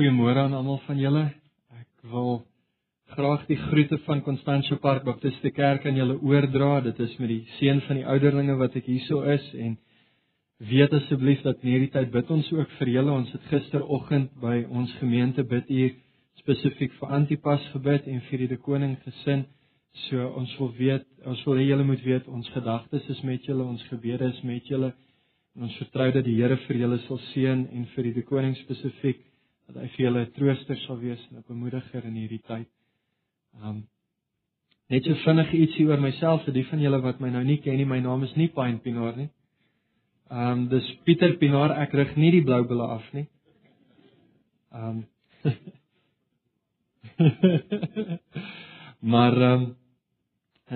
Goeiemôre aan almal van julle. Ek wil graag die groete van Constantia Park Baptiste Kerk aan julle oordra. Dit is met die seën van die ouderlinge wat ek hierso is en weet asseblief dat in hierdie tyd bid ons ook vir julle. Ons het gisteroggend by ons gemeente bid hier spesifiek vir Antipas gebid en vir die koning gesin. So ons wil weet, ons wil hê julle moet weet ons gedagtes is met julle, ons gebede is met julle. En ons vertrou dat die Here vir julle sal seën en vir die koning spesifiek dat hy vir julle 'n trooster sal wees en 'n bemoediger in hierdie tyd. Um net so vinnig ietsie oor myself vir die van julle wat my nou nie ken nie, my naam is nie Pine Pinaar nie. Um dis Pieter Pinaar, ek rig nie die blou bulle af nie. Um Maar um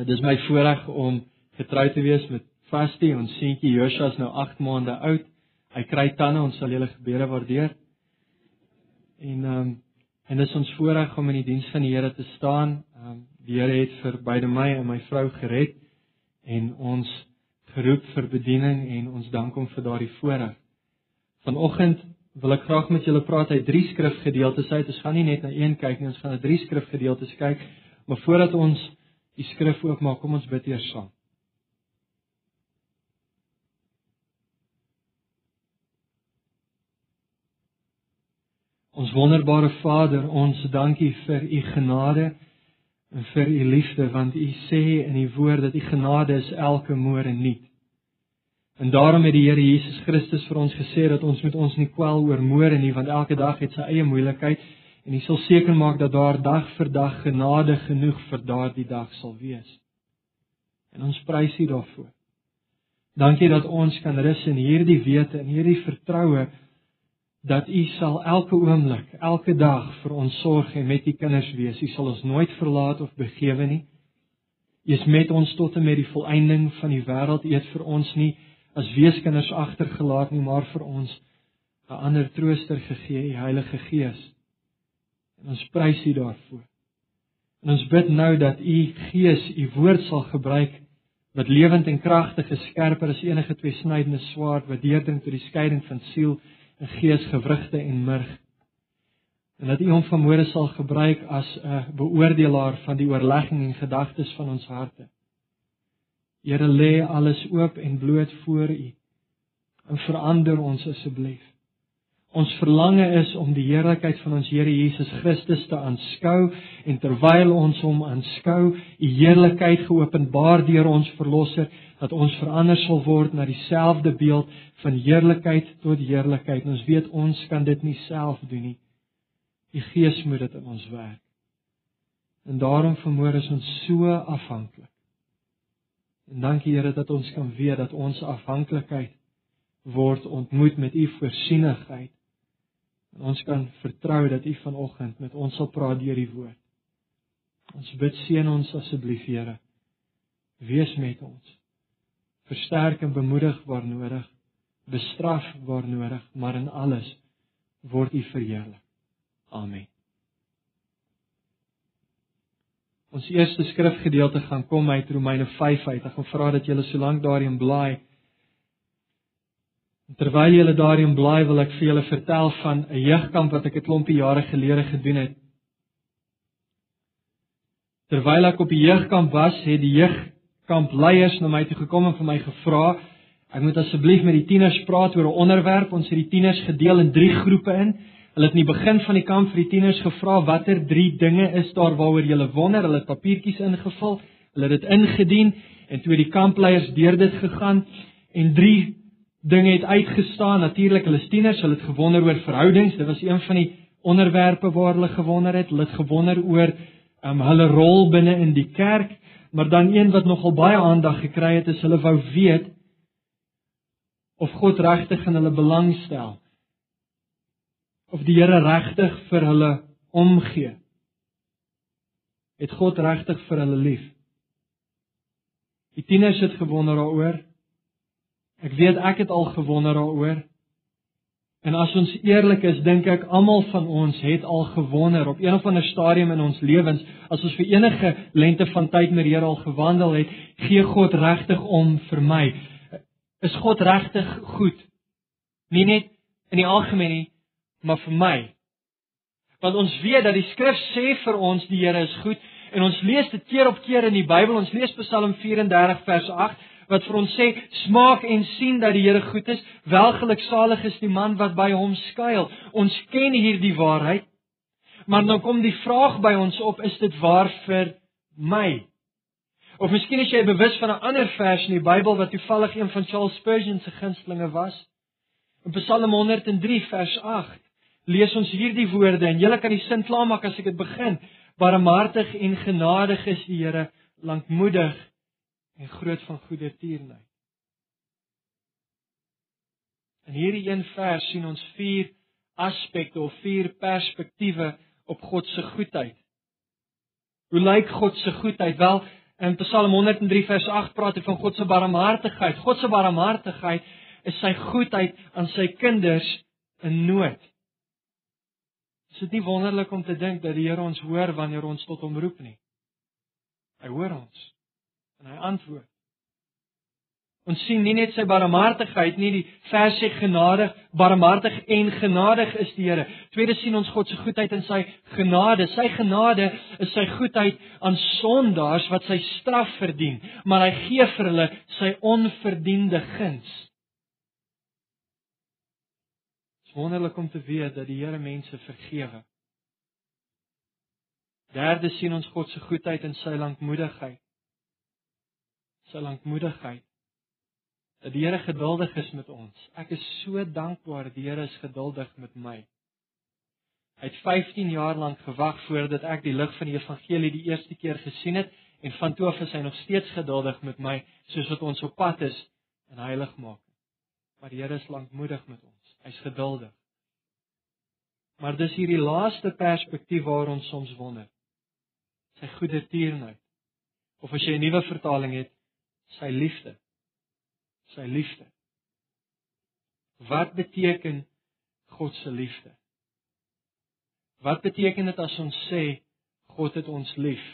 dis my voorreg om getrou te wees met Vastie, ons seentjie Joshua is nou 8 maande oud. Hy kry tande, ons sal julle gebede waardeer. En ehm um, en dis ons voorreg om in die diens van die Here te staan. Ehm um, die Here het vir beide my en my vrou gered en ons geroep vir bediening en ons dank hom vir daardie voorreg. Vanoggend wil ek graag met julle praat uit drie skrifgedeeltes uit. Ons gaan nie net na een kyk nie, ons gaan na drie skrifgedeeltes kyk. Maar voordat ons die skrif oopmaak, kom ons bid eers saam. Ons wonderbare Vader, ons dankie vir u genade en vir u liefde want u sê in u woord dat u genade is elke môre nuut. En daarom het die Here Jesus Christus vir ons gesê dat ons met ons nie kwel oor môre nie want elke dag het sy eie moeilikheid en hy sal seker maak dat daar dag vir dag genade genoeg vir daardie dag sal wees. En ons prys U daarvoor. Dankie dat ons kan rus in hierdie wete en hierdie vertroue dat U sal elke oomblik, elke dag vir ons sorg en met U kinders wees. U sal ons nooit verlaat of begewe nie. U is met ons tot en met die volëinding van die wêreld. U het vir ons nie as weeskinders agtergelaat nie, maar vir ons 'n ander trooster gegee, die Heilige Gees. En ons prys U daarvoor. En ons bid nou dat U Gees U woord sal gebruik wat lewend en kragtig is, skerper as enige tweesnydende swaard wat deurdring tot die skeiding van siel 'n gees gewrigte en murg. En dat U hom vanmôre sal gebruik as 'n beoordelaar van die oorlegging en gedagtes van ons harte. Here lê alles oop en bloot voor U. En verander ons asseblief. Ons verlange is om die heerlikheid van ons Here Jesus Christus te aanskou en terwyl ons hom aanskou, u heerlikheid geopenbaar deur ons verlosser dat ons verander sal word na dieselfde beeld van heerlikheid tot heerlikheid. Ons weet ons kan dit nie self doen nie. Die Gees moet dit in ons werk. En daarom vermoor is ons so afhanklik. En dankie Here dat ons kan weet dat ons afhanklikheid word ontmoet met u voorsienigheid En ons kan vertrou dat U vanoggend met ons sal praat deur die woord. Ons bid seën ons asseblief, Here. Wees met ons. Versterk en bemoedig waar nodig, bestraf waar nodig, maar in alles word U verheerlik. Amen. Ons eerste skrifgedeelte gaan kom uit Romeine 5 uit. Ek gaan vra dat julle so lank daarin blaai. Terwyl julle daarin bly, wil ek vir julle vertel van 'n jeugkamp wat ek 'n klompie jare gelede gedoen het. Terwyl ek op die jeugkamp was, het die jeugkampleiers na my toe gekom en vir my gevra, ek moet asseblief met die tieners praat oor 'n onderwerp. Ons het die tieners gedeel in 3 groepe in. Hulle het in die begin van die kamp vir die tieners gevra watter 3 dinge is daar waaroor julle wonder. Hulle het papiertjies ingevul, hulle het dit ingedien en toe die kampleiers deur dit gegaan en dinge het uitgestaan. Natuurlik, hulle tieners, hulle het gewonder oor verhoudings. Dit was een van die onderwerpe waar hulle gewonder het. Hulle het gewonder oor um, hulle rol binne in die kerk, maar dan een wat nogal baie aandag gekry het, is hulle wou weet of God regtig in hulle belang stel. Of die Here regtig vir hulle omgee. Het God regtig vir hulle lief? Die tieners het gewonder daaroor. Ek weet ek het al gewonder daaroor. En as ons eerlik is, dink ek almal van ons het al gewonder op een of ander stadium in ons lewens, as ons vir enige lente van tyd met die Here al gewandel het, gee God regtig om vir my? Is God regtig goed? Nie net in die algemeen nie, maar vir my. Want ons weet dat die skrif sê vir ons die Here is goed en ons lees dit keer op keer in die Bybel. Ons lees Psalm 34 vers 8 wat vir ons sê smaak en sien dat die Here goed is. Welgeluksalig is die man wat by hom skuil. Ons ken hierdie waarheid. Maar nou kom die vraag by ons op, is dit waar vir my? Of miskien is jy bewus van 'n ander vers in die Bybel wat toevallig een van Charles Spurgeon se gunstelinge was. In Psalm 103 vers 8 lees ons hierdie woorde en julle kan die sin klaarmaak as ek dit begin. Barmhartig en genadig is die Here, lankmoedig en groot van goeie tierenheid. In hierdie een vers sien ons vier aspekte of vier perspektiewe op God se goedheid. Hoe lyk God se goedheid? Wel, in Psalm 103 vers 8 praat hy van God se barmhartigheid. God se barmhartigheid is sy goedheid aan sy kinders in nood. Is dit nie wonderlik om te dink dat die Here ons hoor wanneer ons tot hom roep nie? Hy hoor ons en hy antwoord. Ons sien nie net sy barmhartigheid nie, die vers sê genadig, barmhartig en genadig is die Here. Tweede sien ons God se goedheid in sy genade. Sy genade is sy goedheid aan sondaars wat sy straf verdien, maar hy gee vir hulle sy onverdiende guns. Dit is wonderlik om te weet dat die Here mense vergewe. Derde sien ons God se goedheid in sy lankmoedigheid. Sy lankmoedigheid dat die Here geduldig is met ons. Ek is so dankbaar die Here is geduldig met my. Hy het 15 jaar lank gewag voordat ek die lig van die evangelie die eerste keer gesien het en van toe af is hy nog steeds geduldig met my soos wat ons op pad is in heiligmaking. Maar die Here is lankmoedig met ons. Hy's geduldig. Maar dis hierdie laaste perspektief waar ons soms wonder. Sy goeie tierenheid. Of as jy 'n nuwe vertaling het, sy liefde sy liefde. Wat beteken God se liefde? Wat beteken dit as ons sê God het ons lief?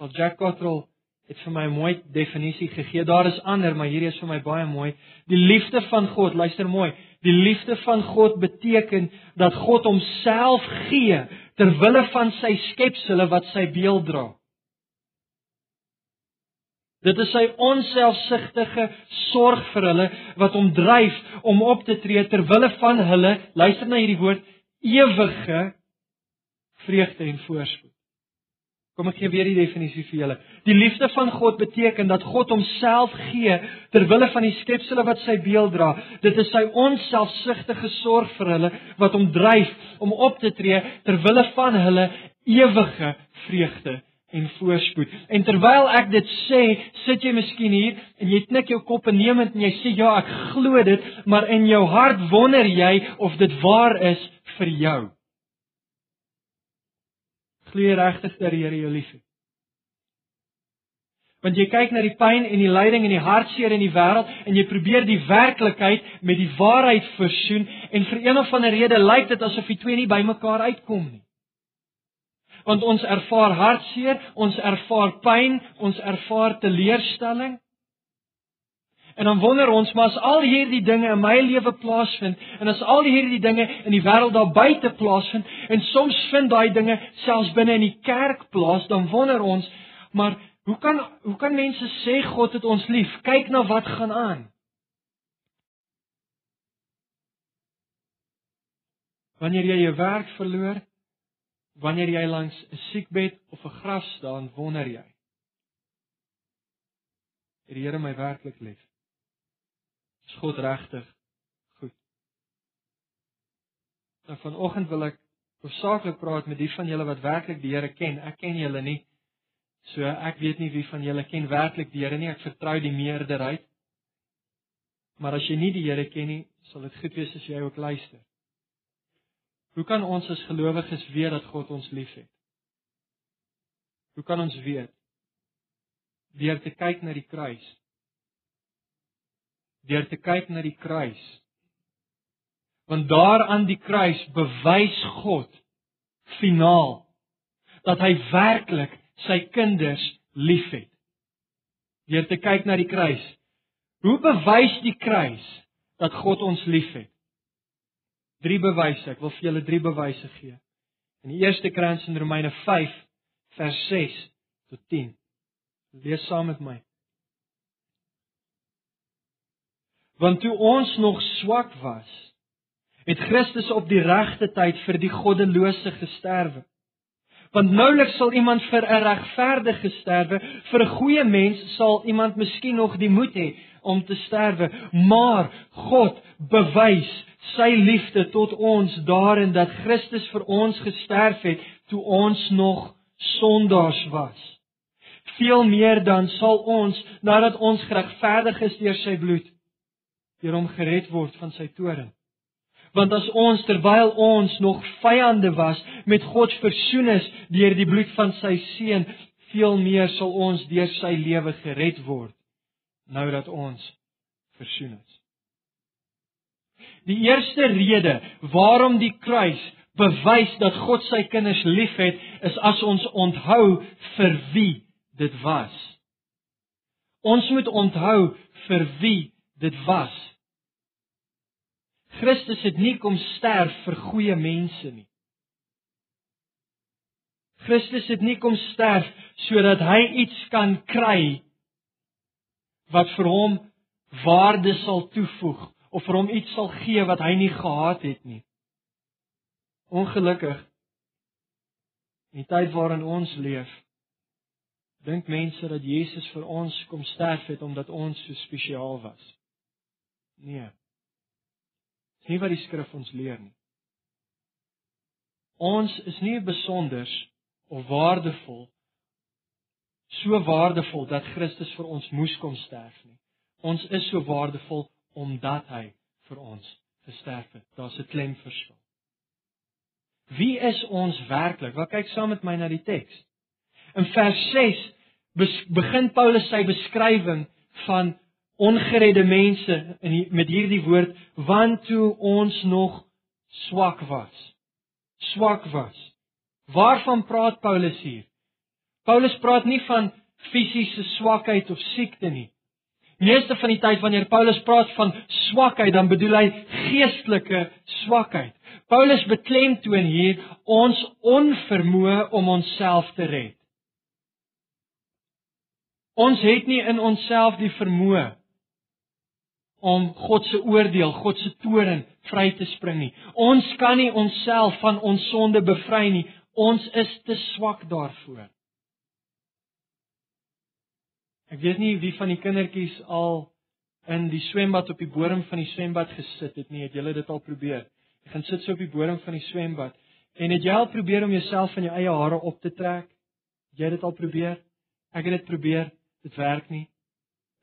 Al Jack Cottrell het vir my 'n mooi definisie gegee. Daar is ander, maar hierdie is vir my baie mooi. Die liefde van God, luister mooi. Die liefde van God beteken dat God homself gee ter wille van sy skepsels wat sy beeld dra. Dit is sy onselfsugtige sorg vir hulle wat hom dryf om op te tree ter wille van hulle, luister na hierdie woord, ewige vreugde en voorspoed. Kom ek gee weer die definisie vir julle. Die liefde van God beteken dat God homself gee ter wille van die skepsels wat sy beeld dra. Dit is sy onselfsugtige sorg vir hulle wat hom dryf om op te tree ter wille van hulle ewige vreugde en voorspoed. En terwyl ek dit sê, sit jy miskien hier en jy knik jou kop innemend en jy sê ja, ek glo dit, maar in jou hart wonder jy of dit waar is vir jou. Glo jy regtig dat die Here jou liefhet? Want jy kyk na die pyn en die lyding en die hartseer in die wêreld en jy probeer die werklikheid met die waarheid versoen en vir een of ander rede lyk dit asof die twee nie bymekaar uitkom nie want ons ervaar hartseer, ons ervaar pyn, ons ervaar teleurstelling. En dan wonder ons, maar as al hierdie dinge in my lewe plaasvind en as al hierdie dinge in die wêreld daar buite plaasvind en soms vind daai dinge selfs binne in die kerk plaas, dan wonder ons, maar hoe kan hoe kan mense sê God het ons lief? Kyk na wat gaan aan. Wanneer jy jou werk verloor, wanneer jy langs 'n siekbed of 'n graf staan, wonder jy. Het die Here my werklik lief? Is God regtig goed? Nou vanoggend wil ek hoofsaaklik praat met die van julle wat werklik die Here ken. Ek ken julle nie. So ek weet nie wie van julle ken werklik die Here nie. Ek vertrou die meerderheid. Maar as jy nie die Here ken nie, sal dit goed wees as jy ook luister. Hoe kan ons as gelowiges weet dat God ons liefhet? Hoe kan ons weet? Deur te kyk na die kruis. Deur te kyk na die kruis. Want daar aan die kruis bewys God finaal dat hy werklik sy kinders liefhet. Deur te kyk na die kruis. Hoe bewys die kruis dat God ons liefhet? Drie bewyse. Ek wil vir julle drie bewyse gee. In die eerste krans in Romeine 5 vers 6 tot 10. Lees saam met my. Want toe ons nog swak was, het Christus op die regte tyd vir die goddelose gesterwe. Want nouliks sal iemand vir 'n regverdige sterwe, vir 'n goeie mens sal iemand miskien nog die moed hê om te sterwe, maar God bewys sy liefde tot ons daarin dat Christus vir ons gesterf het toe ons nog sondaars was. Veel meer dan sal ons nadat ons geregverdig is deur sy bloed deur hom gered word van sy toorn. Want as ons terwyl ons nog vyande was met God versoen is deur die bloed van sy seun, veel meer sal ons deur sy lewe gered word nou dat ons versoen is. Die eerste rede waarom die kruis bewys dat God sy kinders liefhet, is as ons onthou vir wie dit was. Ons moet onthou vir wie dit was. Christus het nie kom sterf vir goeie mense nie. Christus het nie kom sterf sodat hy iets kan kry wat vir hom waarde sal toevoeg of vir hom iets sal gee wat hy nie gehad het nie. Ongelukkig in die tyd waarin ons leef, dink mense dat Jesus vir ons kom sterf het omdat ons so spesiaal was. Nee. Dis nie wat die skrif ons leer nie. Ons is nie besonders of waardevol so waardevol dat Christus vir ons moes kom sterf nie. Ons is so waardevol omdat hy vir ons gesterf het. Daar's 'n klem verskil. Wie is ons werklik? Wat kyk saam met my na die teks. In vers 6 begin Paulus sy beskrywing van ongeredde mense in die, met hierdie woord want toe ons nog swak was. Swak was. Waarvan praat Paulus hier? Paulus praat nie van fisiese swakheid of siekte nie. Meeste van die tyd wanneer Paulus praat van swakheid, dan bedoel hy geestelike swakheid. Paulus beklemtoon hier ons onvermoë om onsself te red. Ons het nie in onsself die vermoë om God se oordeel, God se toorn vry te spring nie. Ons kan nie onsself van ons sonde bevry nie. Ons is te swak daarvoor. Ek weet nie wie van die kindertjies al in die swembad op die bodem van die swembad gesit het nie. Het julle dit al probeer? Jy gaan sit so op die bodem van die swembad en het jy al probeer om jouself van jou eie hare op te trek? Het jy dit al probeer? Ek het dit probeer. Dit werk nie.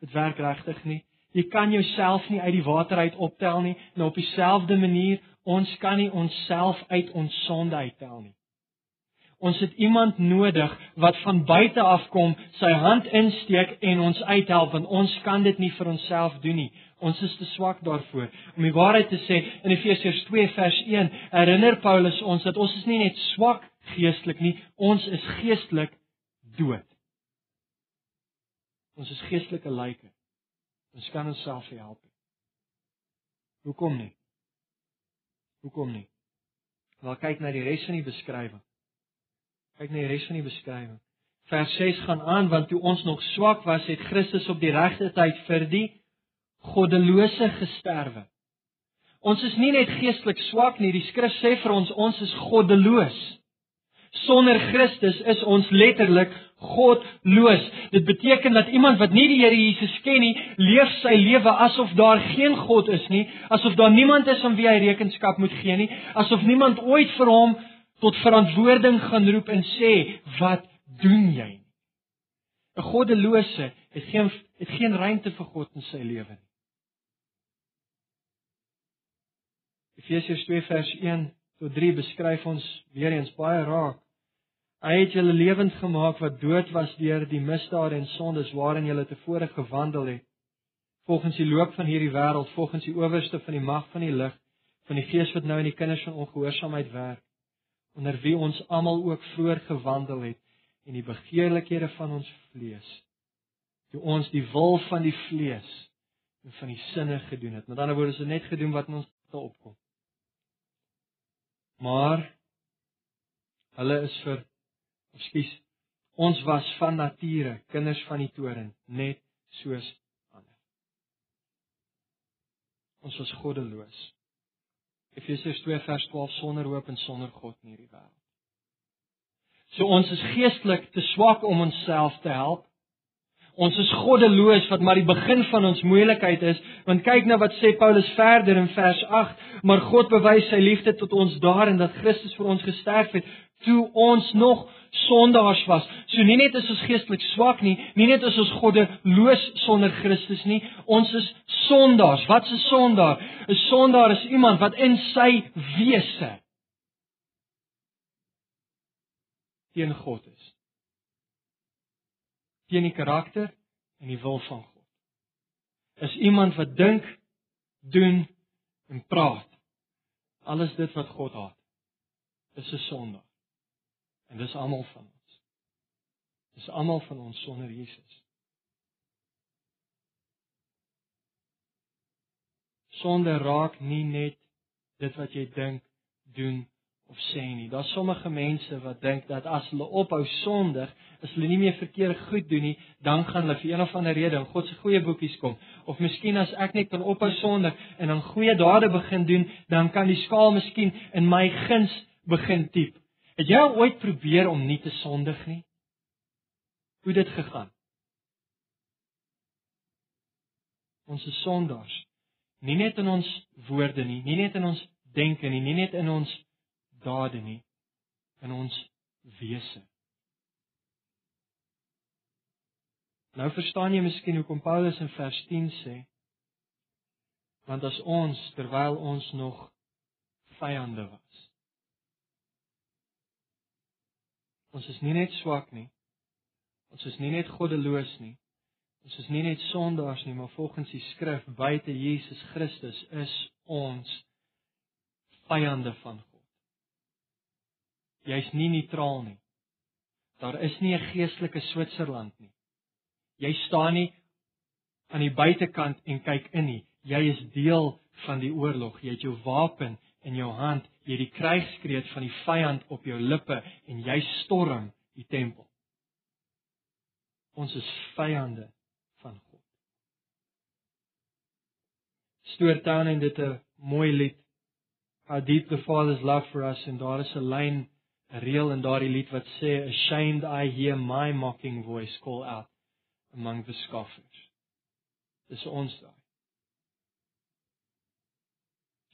Dit werk regtig nie. Jy kan jouself nie uit die water uit optel nie. Nou op dieselfde manier, ons kan nie onsself uit ons sonde uittel nie. Ons het iemand nodig wat van buite af kom, sy hand insteek en ons uithelp want ons kan dit nie vir onsself doen nie. Ons is te swak daarvoor. Om die waarheid te sê, in Efesiërs 2 vers 1 herinner Paulus ons dat ons is nie net swak geestelik nie, ons is geestelik dood. Ons is geestelike lyke. Ons kan onsself nie help nie. Hoekom nie? Hoekom nie? Wel kyk na die res van die beskrywing. Kyk na die res van die beskrywing. Vers 6 gaan aan want toe ons nog swak was, het Christus op die regte tyd vir die goddelose gesterwe. Ons is nie net geestelik swak nie, die skrif sê vir ons ons is goddeloos. Sonder Christus is ons letterlik godloos. Dit beteken dat iemand wat nie die Here Jesus ken nie, leef sy lewe asof daar geen God is nie, asof daar niemand is aan wie hy rekenskap moet gee nie, asof niemand ooit vir hom tot verantwoording gaan roep en sê, "Wat doen jy?" 'n Goddelose het geen het geen ruimte vir God in sy lewe nie. Efesiërs 2 vers 1 tot 3 beskryf ons weer eens baie raak. Hy het julle lewend gemaak wat dood was deur die misdade en sondes waarin julle tevore gewandel het. Volgens die loop van hierdie wêreld, volgens die owerste van die mag van die lig, van die gees wat nou in die kinders van ongehoorsaamheid werk onder wie ons almal ook vroeër gewandel het en die begeerlikhede van ons vlees toe ons die wil van die vlees en van die sinne gedoen het met ander woorde is dit net gedoen wat in ons te opkom Maar hulle is vir ekskuus ons was van nature kinders van die toren net soos ander. Ons was goddeloos. Efesiërs 2 vers 12 sonder hoop en sonder God in hierdie wêreld. So ons is geestelik te swak om onsself te help. Ons is goddeloos wat maar die begin van ons moeilikheid is, want kyk nou wat sê Paulus verder in vers 8, maar God bewys sy liefde tot ons daarin dat Christus vir ons gesterf het toe ons nog sondaars was. So nie net is ons geestelik swak nie, nie net is ons goddeloos sonder Christus nie, ons is sondaars. Wat 'n sondaar? 'n Sondaar is iemand wat in sy wese teen God is teen die karakter en die wil van God. Is iemand wat dink, doen en praat alles dit wat God haat. Dis 'n sonde. En dis almal van ons. Dis almal van ons sonder Jesus. Sonde raak nie net dit wat jy dink, doen of sê nie. Daar's sommige mense wat dink dat as hulle ophou sondig, as hulle nie meer verkeerde goed doen nie, dan gaan hulle vir een of ander rede in God se goeie boekies kom. Of miskien as ek net kan ophou sondig en dan goeie dade begin doen, dan kan die skaal miskien in my guns begin tiep. Het jy ooit probeer om nie te sondig nie? Hoe dit gegaan? Ons is sondaars. Nie net in ons woorde nie, nie net in ons denke nie, nie net in ons dade nie in ons wese. Nou verstaan jy miskien hoekom Paulus in vers 10 sê want as ons terwyl ons nog vyande was. Ons is nie net swak nie. Ons is nie net goddeloos nie. Ons is nie net sondaars nie, maar volgens die skrif buite Jesus Christus is ons vyande van God jy's nie neutraal nie. Daar is nie 'n geestelike Switserland nie. Jy staan nie aan die buitekant en kyk in nie. Jy is deel van die oorlog. Jy het jou wapen in jou hand. Jy het die krygskreet van die vyand op jou lippe en jy storm die tempel. Ons is vyande van God. Stuart Town en dit 'n mooi lied. How deep the Father's love for us en daar is 'n lyn 'n reël in daardie lied wat sê ashamed I hear my mocking voice call out among the scoffers. Dis ons daai.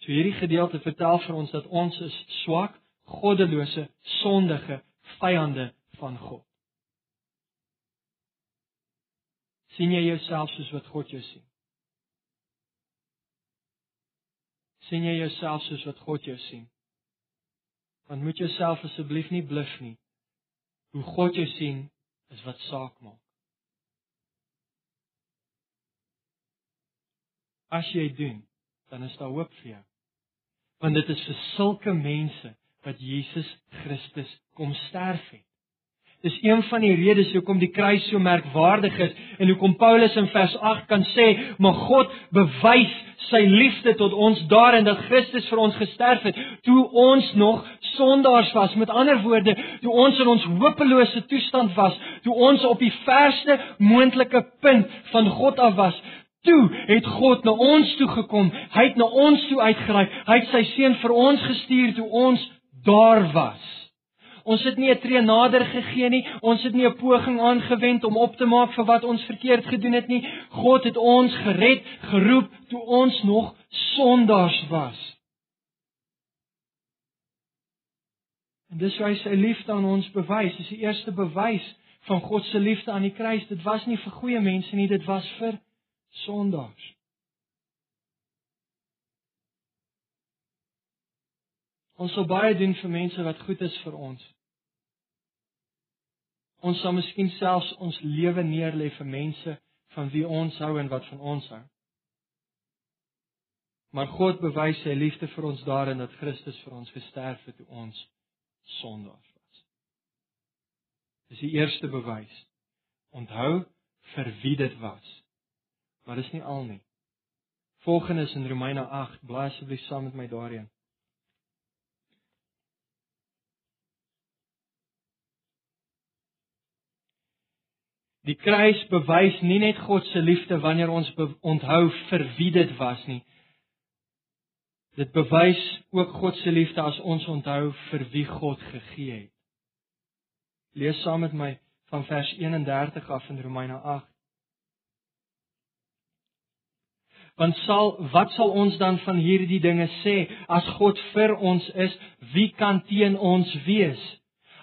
So hierdie gedeelte vertel vir ons dat ons is swak, goddelose, sondige vyande van God. sien jy jouself soos wat God jou sien? sien jy jouself soos wat God jou sien? Want moet jouself asseblief nie bluf nie. Hoe God jou sien is wat saak maak. As jy doen, dan is daar hoop vir jou. Want dit is vir sulke mense wat Jesus Christus kom sterf het. Dis een van die redes hoekom die kruis so merkwaardig is en hoekom Paulus in vers 8 kan sê, "Maar God bewys sy liefde tot ons daarin dat Christus vir ons gesterf het toe ons nog sondaars was. Met ander woorde, toe ons in ons hopelose toestand was, toe ons op die verste moontlike punt van God af was, toe het God na ons toe gekom. Hy het na ons toe uitgereik. Hy het sy seun vir ons gestuur toe ons daar was. Ons het nie 'n tree nader gegee nie. Ons het nie 'n poging aangewend om op te maak vir wat ons verkeerd gedoen het nie. God het ons gered, geroep toe ons nog sondaars was. En dis hoe hy sy liefde aan ons bewys. Dis die eerste bewys van God se liefde aan die kruis. Dit was nie vir goeie mense nie, dit was vir sondaars. Ons sal baie doen vir mense wat goed is vir ons. Ons sal miskien selfs ons lewe neerlê vir mense van wie ons hou en wat van ons hou. Maar God bewys sy liefde vir ons daarin dat Christus vir ons gesterf het toe ons sondaars was. Dis die eerste bewys. Onthou vir wie dit was. Maar dis nie al nie. Volgende is in Romeine 8, blaai asseblief saam met my daarheen. Die kruis bewys nie net God se liefde wanneer ons onthou vir wie dit was nie, Dit bewys ook God se liefde as ons onthou vir wie God gegee het. Lees saam met my van vers 31 af in Romeine 8. Want sal wat sal ons dan van hierdie dinge sê as God vir ons is, wie kan teen ons wees?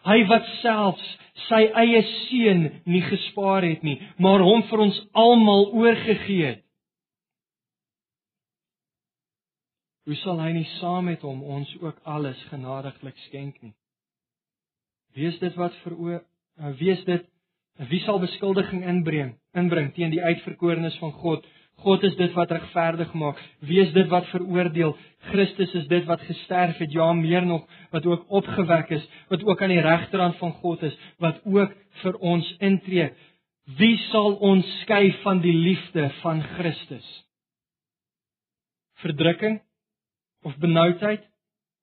Hy wat selfs sy eie seun nie gespaar het nie, maar hom vir ons almal oorgegee het. Hoe sal hy nie saam met hom ons ook alles genadiglik skenk nie? Wees dit wat vir eh, wees dit wie sal beskuldiging inbring inbring teen die uitverkorenes van God? God is dit wat regverdig maak. Wie is dit wat veroordeel? Christus is dit wat gesterf het, ja meer nog, wat ook opgewek is, wat ook aan die regterhand van God is, wat ook vir ons intree. Wie sal ons skei van die liefde van Christus? Verdrukking of benoudheid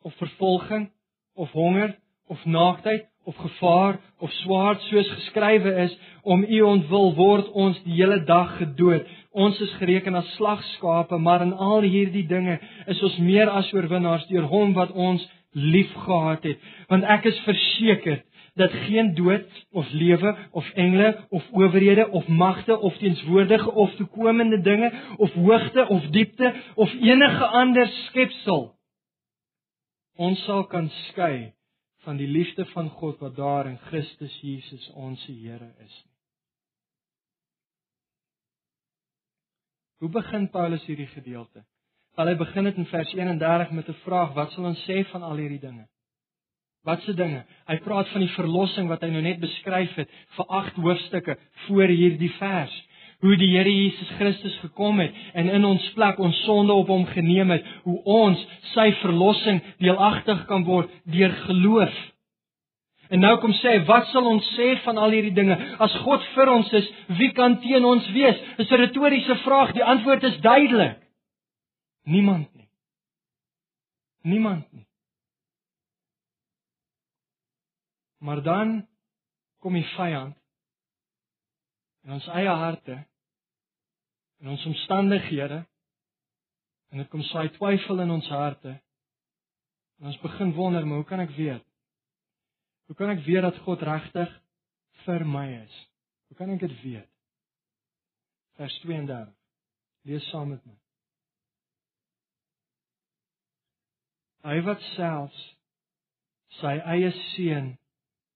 of vervolging of honger of naaktheid of gevaar of swaard soos geskrywe is om u ontwil word ons die hele dag gedood. Ons is gereken as slagskape maar in al hierdie dinge is ons meer as oorwinnaars deur hom wat ons liefgehad het. Want ek is verseker dat geen dood of lewe of engele of owerhede of magte of teenswoordige of toekomende dinge of hoogte of diepte of enige ander skepsel ons sal kan skei van die liefde van God wat daar in Christus Jesus ons Here is. Hoe begin Paulus hierdie gedeelte? Wel hy begin dit in vers 31 met 'n vraag: Wat sal ons sê van al hierdie dinge? Wat se dinge? Hy praat van die verlossing wat hy nou net beskryf het vir 8 hoofstukke voor hierdie vers hoe die Here Jesus Christus gekom het en in ons plek ons sonde op hom geneem het, hoe ons sy verlossing deelagtig kan word deur geloof. En nou kom sê, wat sal ons sê van al hierdie dinge? As God vir ons is, wie kan teen ons wees? Dis 'n retoriese vraag. Die antwoord is duidelik. Niemand nie. Niemand nie. Maar dan kom die vyand in ons eie harte in ons omstandighede en dit kom saai twyfel in ons harte. En ons begin wonder maar hoe kan ek weet? Hoe kan ek weet dat God regtig vir my is? Hoe kan ek dit weet? Vers 32 lees saam met my. Hy wat selfs sy eie seun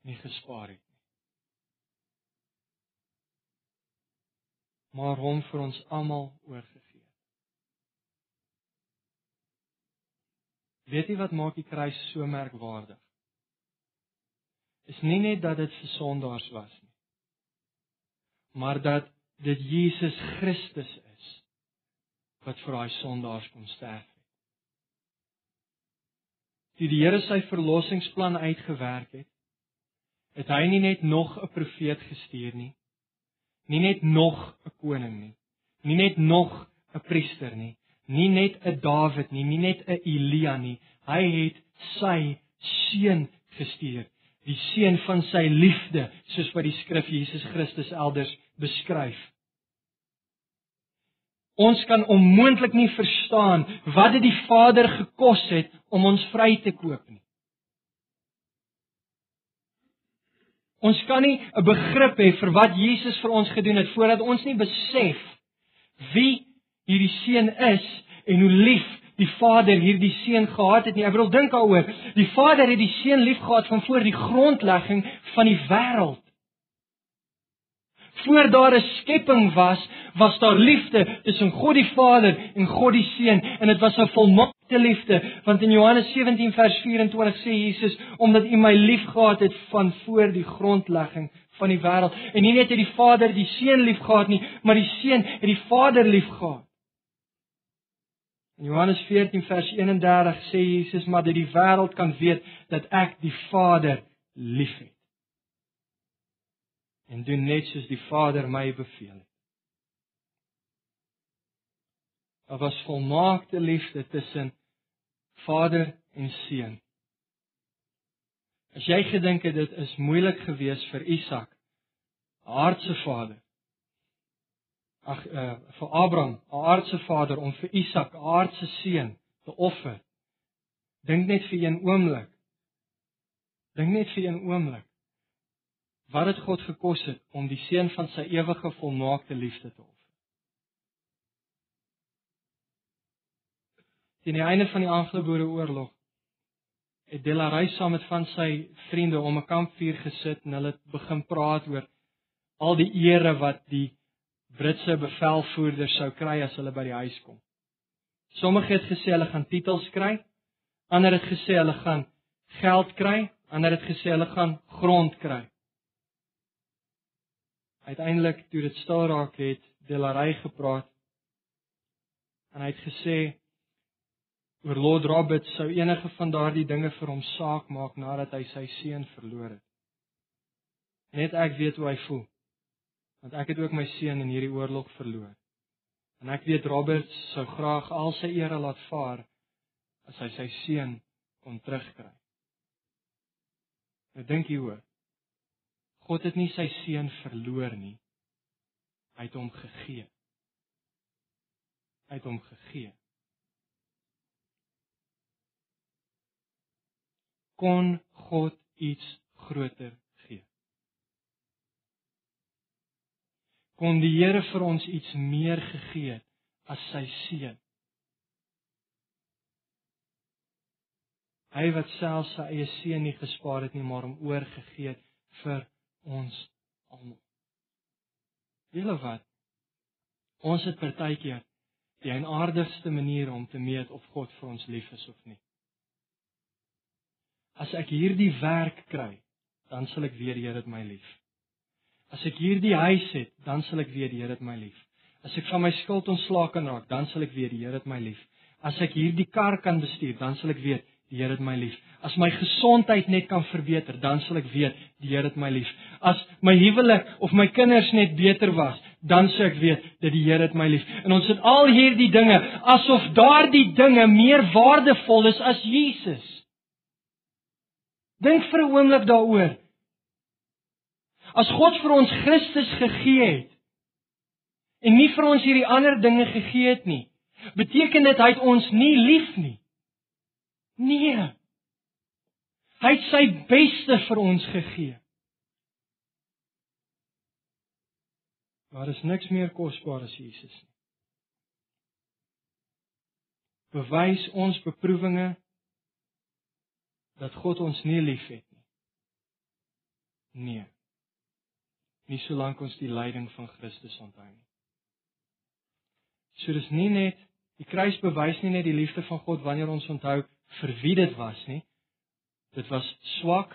nie gespaar het maar hom vir ons almal oorgegee. Weet jy wat maak die kruis so merkwaardig? Is nie net dat dit vir sondaars was nie, maar dat dit Jesus Christus is wat vir daai sondaars kom sterf het. Toe die Here sy verlossingsplan uitgewerk het, het hy nie net nog 'n profeet gestuur nie, nie net nog 'n koning nie, nie net nog 'n priester nie, nie net 'n Dawid nie, nie net 'n Elia nie. Hy het sy seun gestuur, die seun van sy liefde, soos wat die skrif Jesus Christus elders beskryf. Ons kan onmoontlik nie verstaan wat dit die Vader gekos het om ons vry te koop nie. Ons kan nie 'n begrip hê vir wat Jesus vir ons gedoen het voordat ons nie besef wie hierdie seun is en hoe lief die Vader hierdie seun gehad het nie. Ek wil dink daaroor. Die Vader het die seun liefgehad van voor die grondlegging van die wêreld. Voor daar 'n skepping was, was daar liefde tussen God die Vader en God die Seun en dit was 'n volmaakte liefde. Want in Johannes 17 vers 24 sê Jesus omdat U my liefgehad het van voor die grondlegging van die wêreld. En nie net het die Vader die Seun liefgehad nie maar die Seun het die Vader liefgehad. In Johannes 14 vers 31 sê Jesus maar dat die wêreld kan weet dat ek die Vader liefhet en doen net soos die Vader my beveel het. Daar was volmaakte liefde tussen Vader en Seun. As jy gedink het dit is moeilik geweest vir Isak aardse vader. Ag uh, vir Abraham, aardse vader om vir Isak, aardse seun te offer. Dink net vir een oomblik. Dink net vir een oomblik. Wat het God gekos het om die seun van sy ewige volmaakte liefde te offer? Teen die einde van die Anglo-Boereoorlog het Delaray saam met van sy vriende om 'n kampvuur gesit en hulle het begin praat oor al die ere wat die Britse bevelvoerders sou kry as hulle by die huis kom. Sommige het gesê hulle gaan titels kry, ander het gesê hulle gaan geld kry, ander het gesê hulle gaan grond kry. Uiteindelik toe dit stil raak het Delaray gepraat en hy het gesê oor Lord Roberts sou enige van daardie dinge vir hom saak maak nadat hy sy seun verloor het. Net ek weet hoe hy voel. Want ek het ook my seun in hierdie oorlog verloor. En ek weet Roberts sou graag al sy ere laat vaar as hy sy seun kon terugkry. Ek dink hieroor. God het nie sy seun verloor nie. Hy het hom gegee. Hy het hom gegee. Kon God iets groter gee. Kon die Here vir ons iets meer gegee as sy seun. Hy wat self sy eie seun nie gespaar het nie, maar hom oorgegee het vir ons almal. Julle wat? Ons het partykeer die eienaardigste manier om te meet of God vir ons lief is of nie as ek hierdie werk kry, dan sal ek weet die Here het my lief. As ek hierdie huis het, dan sal ek weet die Here het my lief. As ek van my skuld ontslae kan raak, dan sal ek weet die Here het my lief. As ek hierdie kar kan bestuur, dan sal ek weet die Here het my lief. As my gesondheid net kan verbeter, dan sal ek weet die Here het my lief. As my huwelik of my kinders net beter was, dan sou ek weet dat die Here het my lief. En ons het al hierdie dinge asof daardie dinge meer waardevol is as Jesus. Dink vir 'n oomblik daaroor. As God vir ons Christus gegee het en nie vir ons hierdie ander dinge gegee het nie, beteken dit hy het ons nie lief nie. Nee. Hy het sy beste vir ons gegee. Daar is niks meer kosbaar as Jesus nie. Bewys ons beproewinge dat God ons nie liefhet nie. Nee. Nie solank ons die lyding van Christus onthou nie. So dis nie net die kruis bewys nie net die liefde van God wanneer ons onthou vir wie dit was nie. Dit was swak,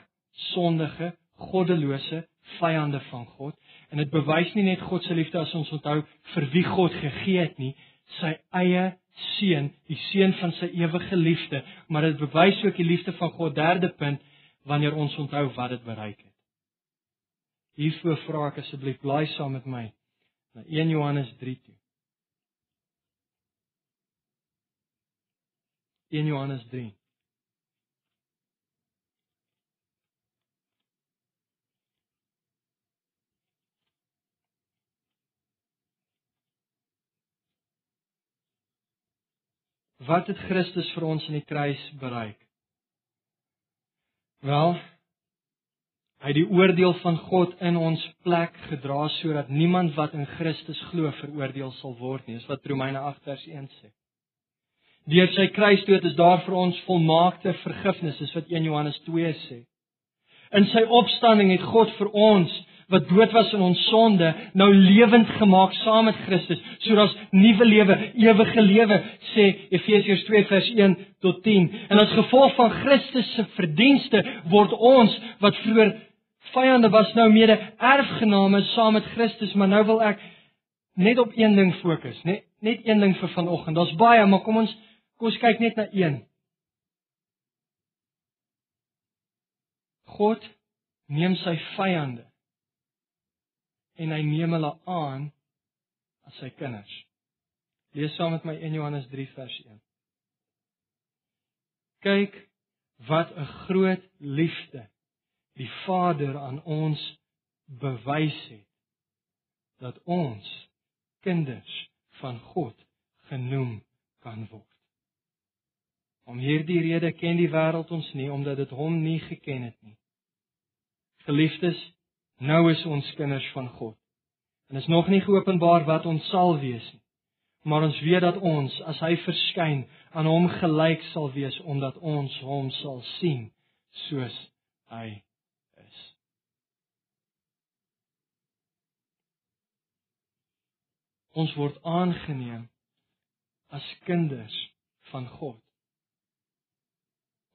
sondige, goddelose vyande van God en dit bewys nie net God se liefde as ons onthou vir wie God gegee het nie, sy eie seun, die seun van sy ewige liefde, maar dit bewys ook die liefde van God derde punt wanneer ons onthou wat dit bereik het. Hiervoor vra ek asseblief blaai saam met my na 1 Johannes 3 toe. 1 Johannes 3 Wat het Christus vir ons in die kruis bereik? Wel, hy het die oordeel van God in ons plek gedra sodat niemand wat in Christus glo veroordeel sal word nie. Dis wat Romeine 8 vers 1 sê. Deur sy kruisdood is daar vir ons volmaakte vergifnis, is wat 1 Johannes 2 sê. In sy opstanding het God vir ons wat dood was in ons sonde, nou lewend gemaak saam met Christus, sodat ons nuwe lewe, ewige lewe, sê Efesiërs 2 vers 1 tot 10. En as gevolg van Christus se verdienste word ons wat vroeër vyande was nou mede erfgename saam met Christus, maar nou wil ek net op een ding fokus, net net een ding vir vanoggend. Daar's baie, maar kom ons kom ons kyk net na een. God neem sy vyande en hy neem hulle aan as sy kinders. Lees saam met my 1 Johannes 3 vers 1. Kyk wat 'n groot liefde die Vader aan ons bewys het dat ons kinders van God genoem kan word. Om hierdie rede ken die wêreld ons nie omdat dit hom nie geken het nie. Geliefdes, nou is ons kinders van God. En is nog nie geopenbaar wat ons sal wees nie. Maar ons weet dat ons as hy verskyn aan hom gelyk sal wees omdat ons hom sal sien soos hy is. Ons word aangeneem as kinders van God.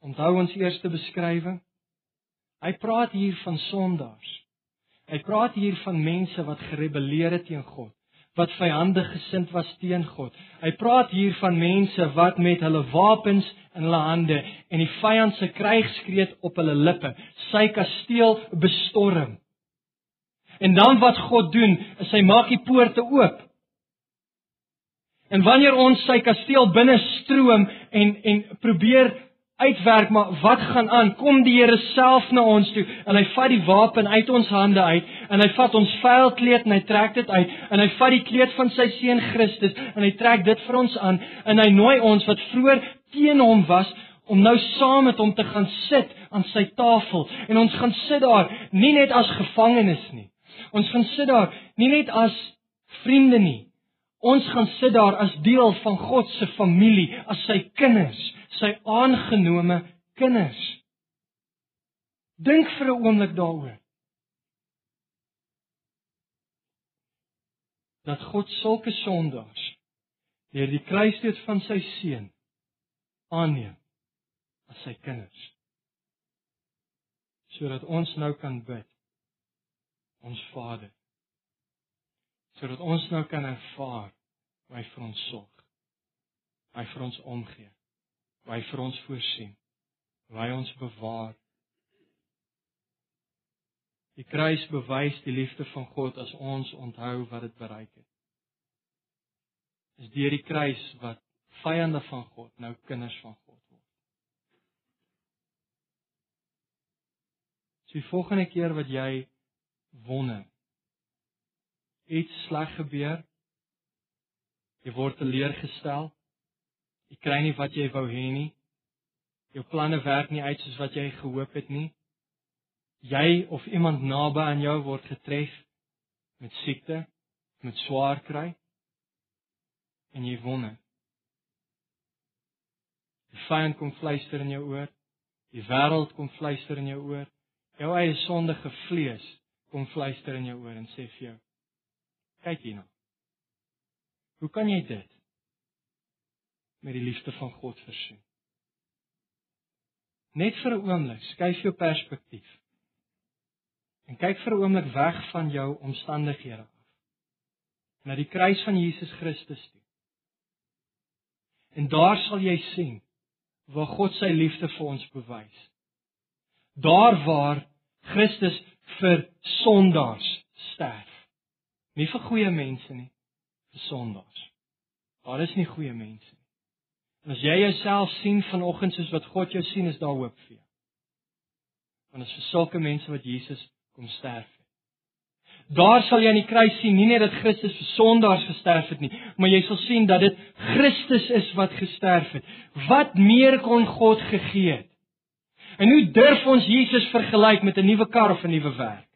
Onthou ons eerste beskrywing. Hy praat hier van sondaars. Hy praat hier van mense wat gerebelleer het teen God, wat vyandig gesind was teen God. Hy praat hier van mense wat met hulle wapens in hulle hande en die vyand se krygskreet op hulle lippe, sy kasteel bestorm. En dan wat God doen, is hy maak die poorte oop. En wanneer ons sy kasteel binne stroom en en probeer uitwerk maar wat gaan aan? Kom die Here self na ons toe en hy vat die wapen uit ons hande uit en hy vat ons vuilkleed en hy trek dit uit en hy vat die kleed van sy seun Christus en hy trek dit vir ons aan en hy nooi ons wat vroeër teen hom was om nou saam met hom te gaan sit aan sy tafel en ons gaan sit daar nie net as gevangenes nie. Ons gaan sit daar nie net as vriende nie ons gaan sit daar as deel van God se familie as sy kinders sy aangenome kinders. Dink vir 'n oomblik daaroor. Dat God sulke sondaars deur die kruisdood van sy seun aanneem as sy kinders. Sodat ons nou kan bid. Ons Vader. Sodat ons nou kan ervaar hoe hy vir ons sorg. Hy vir ons omgee waar hy vir ons voorsien, waar hy ons bewaar. Die kruis bewys die liefde van God as ons onthou wat dit bereik het. Is deur die kruis wat vyande van God nou kinders van God word. So die volgende keer wat jy wonder iets sleg gebeur, jy word teleurgestel, Jy kry nie wat jy wou hê nie. Jou planne werk nie uit soos wat jy gehoop het nie. Jy of iemand naby aan jou word getref met siekte, met swaar kry en jy wonder. Die vyand kom fluister in jou oor. Die wêreld kom fluister in jou oor. Jou eie sondige vlees kom fluister in jou oor en sê vir jou: "Kyk hierna. Hoe kan jy dit? met die liefde van God versoen. Net vir 'n oomblik, skuif jou perspektief. En kyk vir 'n oomblik weg van jou omstandighede af. Na die kruis van Jesus Christus toe. En daar sal jy sien waar God sy liefde vir ons bewys. Daar waar Christus vir sondaars sterf. Nie vir goeie mense nie, vir sondaars. Daar is nie goeie mense nie. En as jy jouself sien vanoggend soos wat God jou sien, is daar hoop vir jou. Want is vir sulke mense wat Jesus kom sterf het. Daar sal jy aan die kruis sien nie net dat Christus vir sondaars gesterf het nie, maar jy sal sien dat dit Christus is wat gesterf het. Wat meer kon God gegee het? En hoe durf ons Jesus vergelyk met 'n nuwe kar of 'n nuwe werk?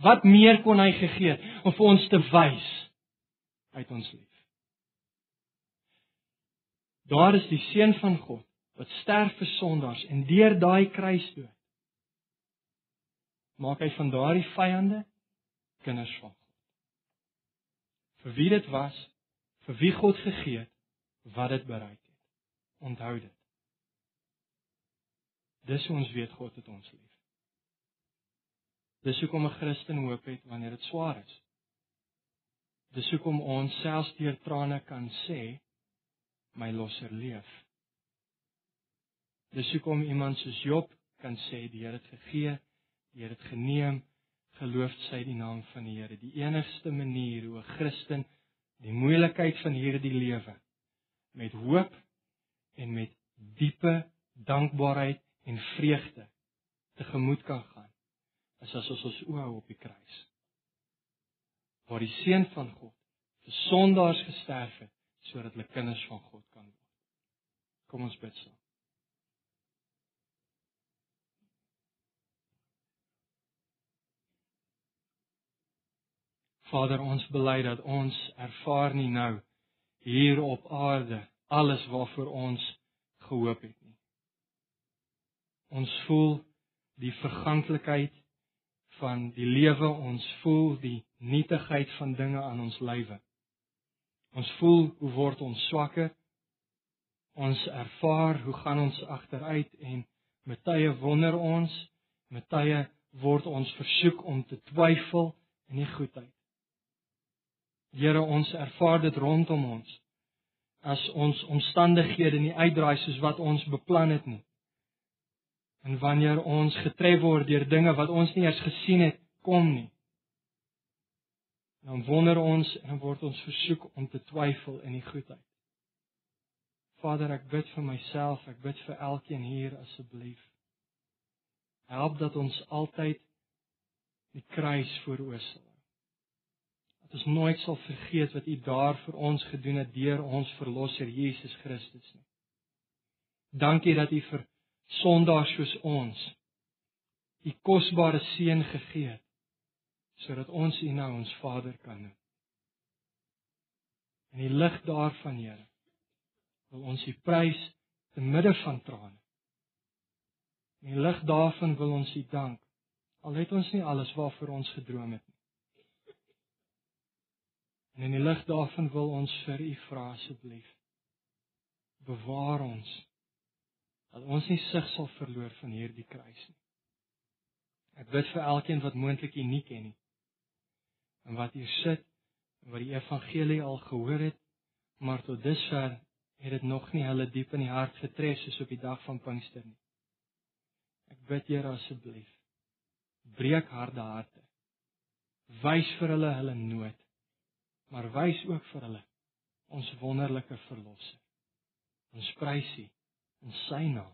Wat meer kon hy gegee om vir ons te wys uit ons lief? Daar is die seun van God wat sterf vir sondaars en deur daai kruisdood maak hy van daardie vyande kinders van God. Vir wie dit was, vir wie God gegee het, wat dit bereik het. Onthou dit. Dis hoe ons weet God het ons lief. Dis hoekom 'n Christen hoop het wanneer dit swaar is. Dis hoekom ons selfs deur trane kan sê my losser leef. Dis hoekom iemand soos Job kan sê die Here het gegee, die Here het geneem, geloof sy die naam van die Here. Die enigste manier hoe 'n Christen die moeilikheid van hierdie lewe met hoop en met diepe dankbaarheid en vreugde tegemoet kan gaan is as ons ons oë op die kruis. waar die seun van God vir sondaars gesterf het sodat hulle kinders van God kan word. Kom ons bid saam. Vader, ons bely dat ons ervaar nie nou hier op aarde alles waarvoor ons gehoop het nie. Ons voel die verganklikheid van die lewe, ons voel die nietigheid van dinge aan ons lywe. Ons voel hoe word ons swakker. Ons ervaar hoe gaan ons agteruit en met tye wonder ons, met tye word ons versoek om te twyfel in die goedheid. Here, ons ervaar dit rondom ons as ons omstandighede nie uitdraai soos wat ons beplan het nie. En wanneer ons getref word deur dinge wat ons nie eers gesien het kom nie, dan wonder ons en word ons versoek om te twyfel in die goedheid. Vader, ek bid vir myself, ek bid vir elkeen hier asseblief. Help dat ons altyd die kruis vooroorstel. Dat ons nooit sal vergeet wat U daar vir ons gedoen het deur ons verlosser Jesus Christus nie. Dankie dat U vir sondaars soos ons U kosbare seun gegee het sodat ons U nou ons Vader kan noem. In die lig daarvan, Here, wil ons U prys te midde van trane. In die lig daarvan wil ons U dank. Al het ons nie alles waarvoor ons gedroom het nie. En in die lig daarvan wil ons vir U vra asseblief. Bewaar ons dat ons nie sig sal verloor van hierdie kruis nie. Ek bid vir elkeen wat moontlik U nie ken nie en wat hier sit en wat die evangelie al gehoor het, maar tot dusver het dit nog nie hulle diep in die hart getref soos op die dag van Pinkster nie. Ek bid Here asseblief, breek harde harte. Wys vir hulle hulle nood, maar wys ook vir hulle ons wonderlike verlosser. Ons prys U in Sy naam.